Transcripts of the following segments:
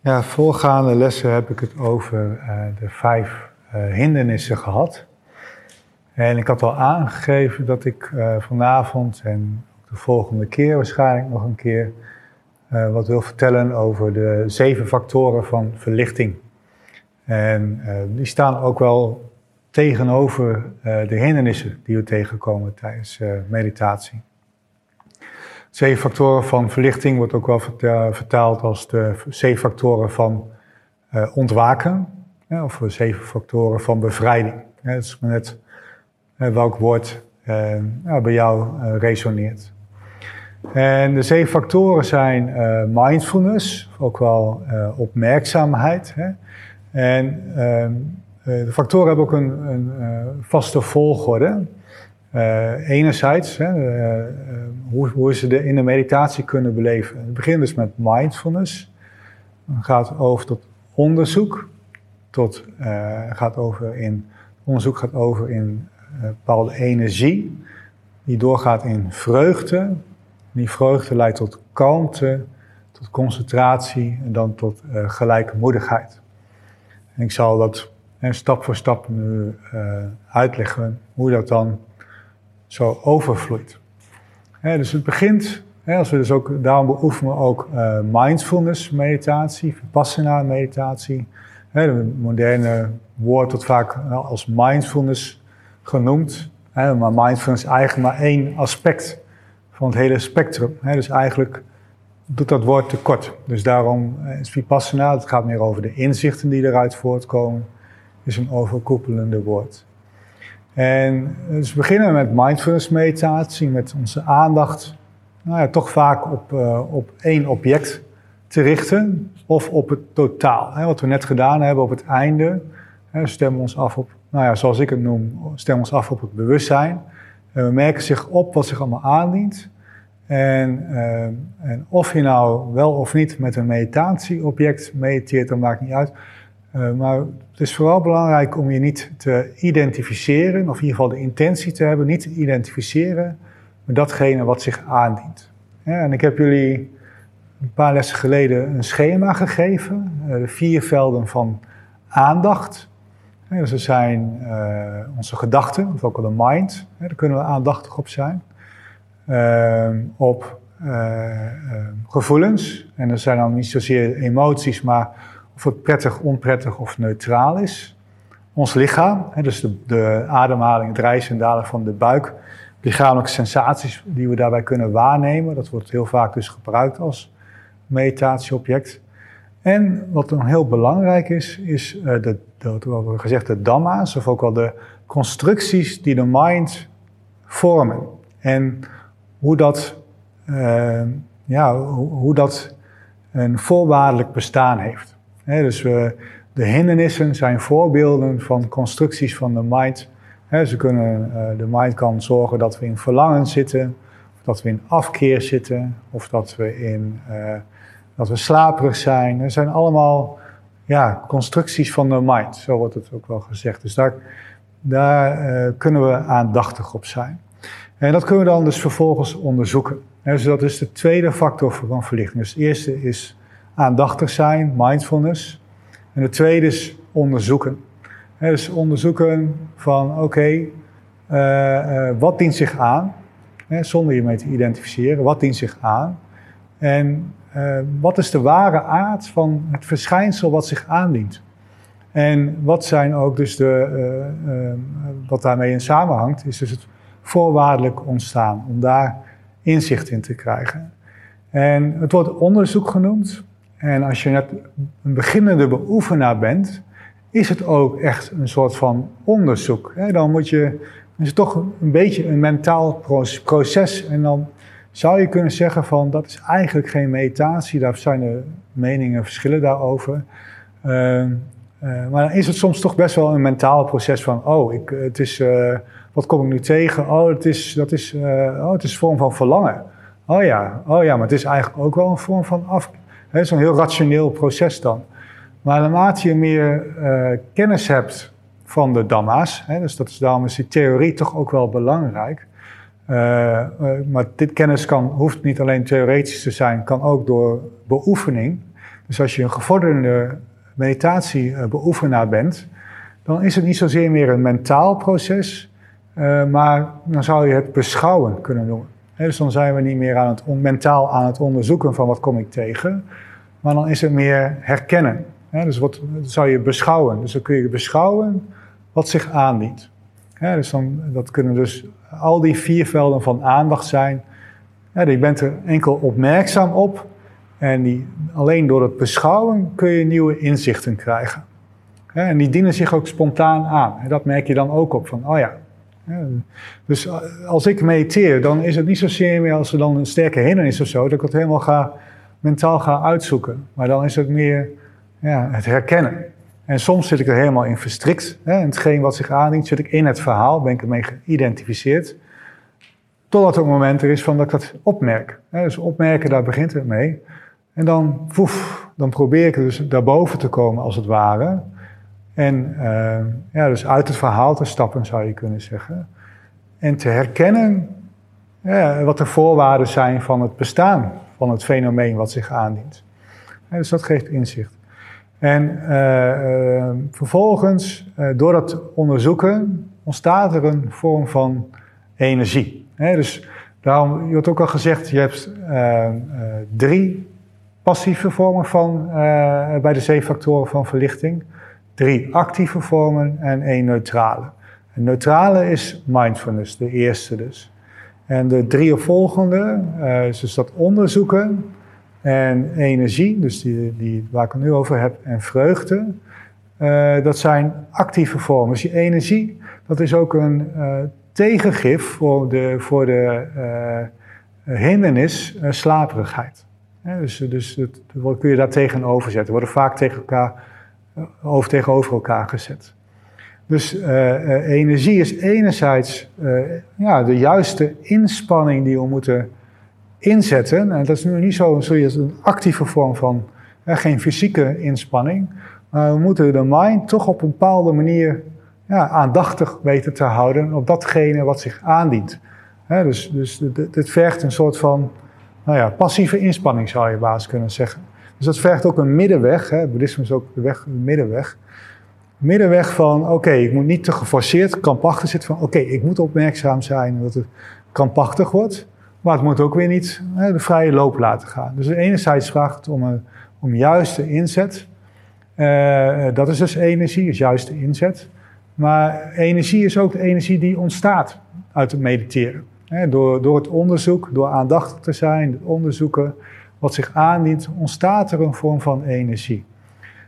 Ja, voorgaande lessen heb ik het over uh, de vijf uh, hindernissen gehad. En ik had al aangegeven dat ik uh, vanavond en de volgende keer waarschijnlijk nog een keer wat wil vertellen over de zeven factoren van verlichting. En die staan ook wel tegenover de hindernissen die we tegenkomen tijdens meditatie. Zeven factoren van verlichting wordt ook wel vertaald als de zeven factoren van uh, ontwaken. of de zeven factoren van bevrijding. Ja, dat is maar net uh, welk woord uh, bij jou resoneert. En de zeven factoren zijn mindfulness, ook wel opmerkzaamheid. Hè. En ehm, de factoren hebben ook een, een vaste volgorde. Uh, enerzijds, hè, uh, hoe, hoe ze de, in de meditatie kunnen beleven. Het begint dus met mindfulness. Het gaat over tot onderzoek. Tot, gaat over in, onderzoek gaat over in bepaalde energie. Die doorgaat in vreugde. Die vreugde leidt tot kalmte, tot concentratie en dan tot gelijkmoedigheid. En ik zal dat stap voor stap nu uitleggen hoe dat dan zo overvloeit. dus het begint, als we dus ook, daarom beoefenen we ook uh, mindfulness meditatie, vipassana meditatie. de moderne woord wordt vaak als mindfulness genoemd. maar mindfulness is eigenlijk maar één aspect van het hele spectrum. dus eigenlijk doet dat woord tekort. Dus daarom is vipassana, het gaat meer over de inzichten die eruit voortkomen, is een overkoepelende woord. En dus we beginnen met mindfulness meditatie, met onze aandacht nou ja, toch vaak op, uh, op één object te richten of op het totaal. Hè, wat we net gedaan hebben op het einde, hè, stemmen ons af op, nou ja, zoals ik het noem, stemmen ons af op het bewustzijn. En we merken zich op wat zich allemaal aandient. En, uh, en of je nou wel of niet met een meditatieobject mediteert, dat maakt niet uit. Uh, maar het is vooral belangrijk om je niet te identificeren, of in ieder geval de intentie te hebben, niet te identificeren met datgene wat zich aandient. En ik heb jullie een paar lessen geleden een schema gegeven, uh, de vier velden van aandacht. Dus dat zijn uh, onze gedachten, of ook wel de mind, daar kunnen we aandachtig op zijn. op gevoelens, en dat zijn dan niet zozeer emoties, maar of het prettig, onprettig of neutraal is. Ons lichaam, dus de, de ademhaling, het rijzen en dalen van de buik, lichamelijke sensaties die we daarbij kunnen waarnemen. Dat wordt heel vaak dus gebruikt als meditatieobject. En wat dan heel belangrijk is, is eh, de, de, wat we gezegd de dhamma's, of ook wel de constructies die de mind vormen. En hoe dat, uh, ja, hoe dat een voorwaardelijk bestaan heeft dus de hindernissen zijn voorbeelden van constructies van de mind. ze kunnen, uh, de mind kan zorgen dat we in verlangen zitten, of dat we in afkeer zitten, of dat we, in, uh, dat we slaperig zijn. Er zijn allemaal ja, constructies van de mind, zo wordt het ook wel gezegd. Dus daar, daar uh, kunnen we aandachtig op zijn. En dat kunnen we dan dus vervolgens onderzoeken. dus dat is de tweede factor van verlichting. Dus het eerste is aandachtig zijn, mindfulness. En de tweede is onderzoeken. dus onderzoeken van oké, uh, uh, wat dient zich aan? zonder je mee te identificeren, wat dient zich aan? En uh, wat is de ware aard van het verschijnsel wat zich aandient? En wat zijn ook dus de, wat daarmee in samenhangt, is dus het voorwaardelijk ontstaan, om daar inzicht in te krijgen. En het wordt onderzoek genoemd, en als je net een beginnende beoefenaar bent, is het ook echt een soort van onderzoek. Dan moet je, is het toch een beetje een mentaal proces. En dan zou je kunnen zeggen van dat is eigenlijk geen meditatie. Daar zijn er meningen, verschillen daarover. Uh, uh, maar dan is het soms toch best wel een mentaal proces van, oh, ik, het is, uh, wat kom ik nu tegen? Oh, het is, dat is, oh, het is een vorm van verlangen. Oh ja, oh ja, maar het is eigenlijk ook wel een vorm van af, het is een heel rationeel proces dan. Maar naarmate je meer uh, kennis hebt van de Dhamma's, hè, dus dat is, daarom is die theorie toch ook wel belangrijk. Uh, uh, maar dit kennis kan, hoeft niet alleen theoretisch te zijn, kan ook door beoefening. Dus als je een gevorderde meditatiebeoefenaar bent, dan is het niet zozeer meer een mentaal proces, maar dan zou je het beschouwen kunnen noemen. Dus dan zijn we niet meer aan het mentaal aan het onderzoeken van wat kom ik tegen, maar dan is het meer herkennen. dus wat zou je beschouwen? Dus dan kun je beschouwen wat zich aandient. dus dan, dat kunnen dus al die vier velden van aandacht zijn. je bent er enkel opmerkzaam op en die, alleen door het beschouwen kun je nieuwe inzichten krijgen. En die dienen zich ook spontaan aan. En dat merk je dan ook op van, oh ja. Dus eh, als ik mediteer, dan is het niet zozeer meer als er dan een sterke hindernis of zo, dat ik het helemaal ga, mentaal ga uitzoeken. Maar dan is het meer ja, het herkennen. En soms zit ik er helemaal in verstrikt. Hè, hetgeen wat zich aandient, zit ik in het verhaal, ben ik ermee geïdentificeerd. Totdat een moment er is van dat ik dat opmerk. Hè, dus opmerken, daar begint het mee. En dan, woef, dan probeer ik dus daarboven te komen, als het ware. En uh, ja, dus uit het verhaal te stappen, zou je kunnen zeggen. En te herkennen ja, wat de voorwaarden zijn van het bestaan van het fenomeen wat zich aandient. Dus dat geeft inzicht. En uh, uh, vervolgens, door dat onderzoeken, ontstaat er een vorm van energie. dus daarom, je wordt ook al gezegd, je hebt drie passieve vormen van, bij de zeefactoren van verlichting drie actieve vormen en één neutrale. Een neutrale is mindfulness, de eerste dus. En de drie volgende, uh, dus dat onderzoeken en energie, dus die, die waar ik het nu over heb, en vreugde, uh, dat zijn actieve vormen. Dus die energie, dat is ook een uh, tegengif voor de, voor de hindernis slaperigheid. dus dus dat kun je daar tegenover zetten. worden vaak tegen elkaar over tegenover elkaar gezet. Dus uh, energie is enerzijds uh, ja, de juiste inspanning die we moeten inzetten. En dat is nu niet zo een actieve vorm van, geen fysieke inspanning. Maar we moeten de mind toch op een bepaalde manier ja, aandachtig weten te houden op datgene wat zich aandient. dus dus het vergt een soort van nou ja, passieve inspanning, zou je baas kunnen zeggen. Dus dat vergt ook een middenweg. Hè. Boeddhisme is ook de weg, middenweg. Middenweg van, oké, ik moet niet te geforceerd, krampachtig zitten van, oké, ik moet opmerkzaam zijn dat het krampachtig wordt. Maar het moet ook weer niet hè, de vrije loop laten gaan. Dus enerzijds vraagt het om, een, om juiste inzet. Uh, dat is dus energie, is juiste inzet. Maar energie is ook de energie die ontstaat uit het mediteren. door, door het onderzoek, door aandachtig te zijn, onderzoeken, wat zich aandient, ontstaat er een vorm van energie.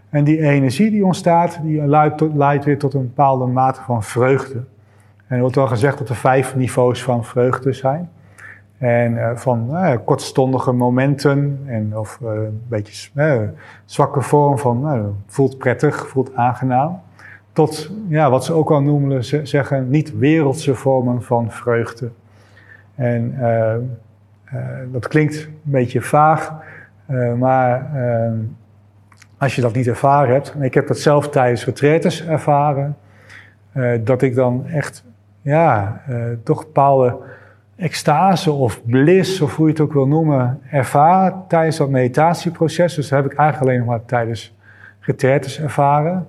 En die energie die ontstaat, die leidt, weer tot een bepaalde mate van vreugde. En er wordt wel gezegd dat er vijf niveaus van vreugde zijn. En uh, van uh, kortstondige momenten en of uh, een beetje zwakke vorm van voelt prettig, voelt aangenaam. Tot ja, wat ze ook al noemen, ze zeggen niet wereldse vormen van vreugde. En dat klinkt een beetje vaag, uh, maar uh, als je dat niet ervaren hebt, en ik heb dat zelf tijdens retretes ervaren, dat ik dan echt, ja, toch bepaalde extase of bliss, of hoe je het ook wil noemen, ervaar tijdens dat meditatieproces. Dus dat heb ik eigenlijk alleen nog maar tijdens retretes ervaren,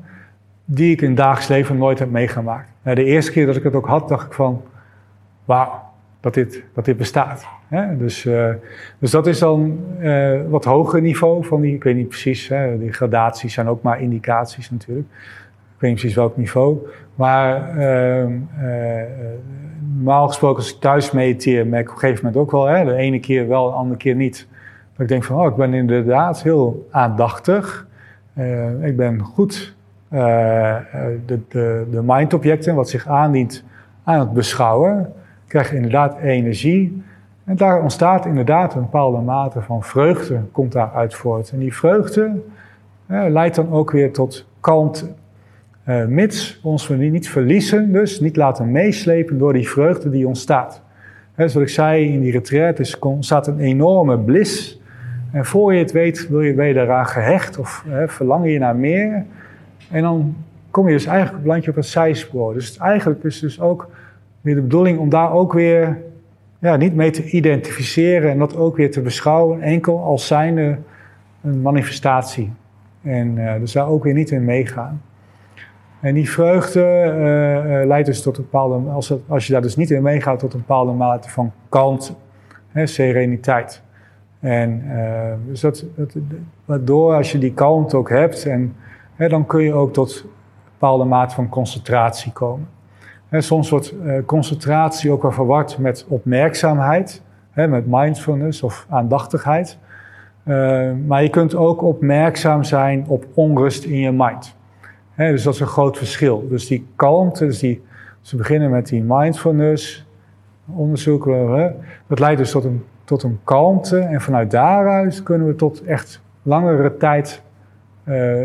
die ik in het dagelijks leven nooit heb meegemaakt. de eerste keer dat ik het ook had, dacht ik van, wauw, dat dit, dat dit bestaat. Hè? Dus, uh, dus dat is dan uh, wat hoger niveau van die, ik weet niet precies, hè, die gradaties zijn ook maar indicaties natuurlijk. Ik weet niet precies welk niveau. Maar uh, normaal gesproken als ik thuis mediteer, merk ik op een gegeven moment ook wel, hè, de ene keer wel, de andere keer niet. Dat ik denk van, oh, ik ben inderdaad heel aandachtig. ik ben goed de, de, de mindobjecten, wat zich aandient, aan het beschouwen krijg je inderdaad energie. En daar ontstaat inderdaad een bepaalde mate van vreugde, komt daaruit voort. En die vreugde eh, leidt dan ook weer tot kalmte. Uh, mits ons we niet verliezen, dus niet laten meeslepen door die vreugde die ontstaat. He, zoals ik zei, in die retraite ontstaat een enorme bliss. En voor je het weet, wil je, ben je gehecht of he, verlang je naar meer. En dan kom je dus eigenlijk landje op het zijspoor. Dus eigenlijk is dus ook weer de bedoeling om daar ook weer ja, niet mee te identificeren en dat ook weer te beschouwen, enkel als zijnde een manifestatie. En uh, dus daar ook weer niet in meegaan. En die vreugde uh, leidt dus tot een bepaalde, als, als je daar dus niet in meegaat, tot een bepaalde mate van kalmte, hè, sereniteit. En dus dat, dat, waardoor als je die kalmte ook hebt, en, hè, dan kun je ook tot een bepaalde mate van concentratie komen. Soms wordt concentratie ook wel verward met opmerkzaamheid, met mindfulness of aandachtigheid. maar je kunt ook opmerkzaam zijn op onrust in je mind dus dat is een groot verschil. Dus die kalmte, dus die, ze beginnen met die mindfulness, onderzoeken, dat leidt dus tot een, tot een kalmte. En vanuit daaruit kunnen we tot echt langere tijd,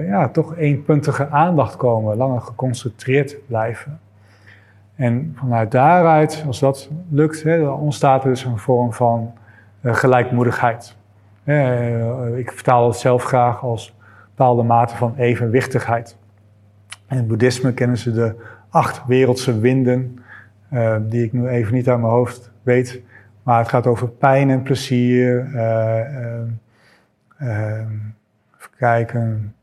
ja, toch eenpuntige aandacht komen, langer geconcentreerd blijven. En vanuit daaruit, als dat lukt, hè, dan ontstaat er dus een vorm van uh, gelijkmoedigheid. Uh, ik vertaal het zelf graag als bepaalde mate van evenwichtigheid. In het boeddhisme kennen ze de acht wereldse winden, die ik nu even niet uit mijn hoofd weet. Maar het gaat over pijn en plezier. Uh, even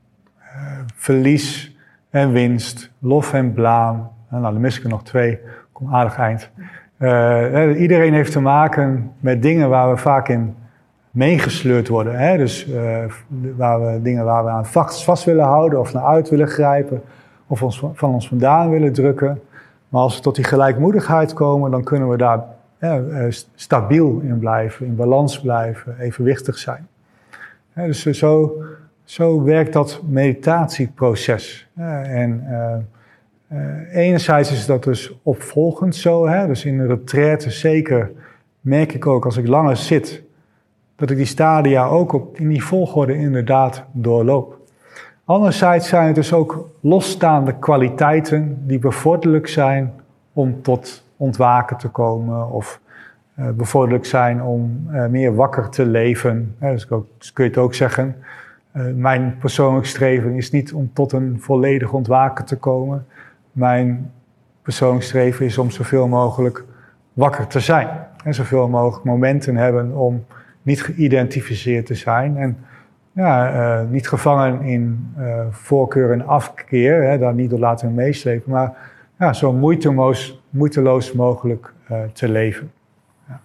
verlies en winst. Lof en blaam. Nou, dan mis ik er nog twee. Kom aardig eind. iedereen heeft te maken met dingen waar we vaak in meegesleurd worden. Hè? Dus waar we, dingen waar we aan vast, willen houden of naar uit willen grijpen of ons, van ons vandaan willen drukken. Maar als we tot die gelijkmoedigheid komen, dan kunnen we daar eh, stabiel in blijven, in balans blijven, evenwichtig zijn. dus eh, zo, zo werkt dat meditatieproces. en uh, enerzijds is dat dus opvolgend zo. Hè? Dus in de retraite zeker merk ik ook als ik langer zit, dat ik die stadia ook op, in die volgorde inderdaad doorloop. Anderzijds zijn het dus ook losstaande kwaliteiten die bevorderlijk zijn om tot ontwaken te komen of uh, bevorderlijk zijn om uh, meer wakker te leven. Uh, dus, ook, dus, kun je het ook zeggen. mijn persoonlijk streven is niet om tot een volledig ontwaken te komen. Mijn persoonlijk streven is om zoveel mogelijk wakker te zijn. En zoveel mogelijk momenten hebben om niet geïdentificeerd te zijn. En ja, uh, niet gevangen in uh, voorkeur en afkeer, hè, daar niet door laten meeslepen, maar ja, zo moeiteloos, moeiteloos mogelijk uh, te leven. Ja.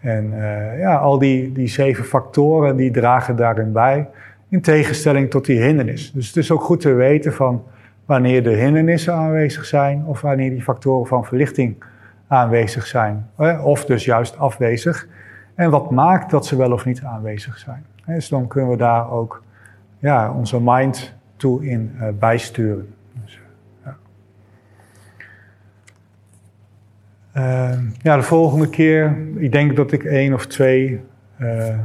En ja, al die, die zeven factoren die dragen daarin bij, in tegenstelling tot die hindernis. Dus het is ook goed te weten van wanneer de hindernissen aanwezig zijn of wanneer die factoren van verlichting aanwezig zijn, of dus juist afwezig. En wat maakt dat ze wel of niet aanwezig zijn. Dus dan kunnen we daar ook ja, onze mind toe in uh, bijsturen. Dus, ja. Uh, ja, de volgende keer, ik denk dat ik één of twee uh,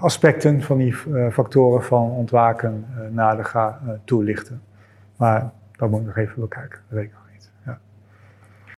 aspecten van die factoren van ontwaken nader ga toelichten. Maar dat moet ik nog even bekijken,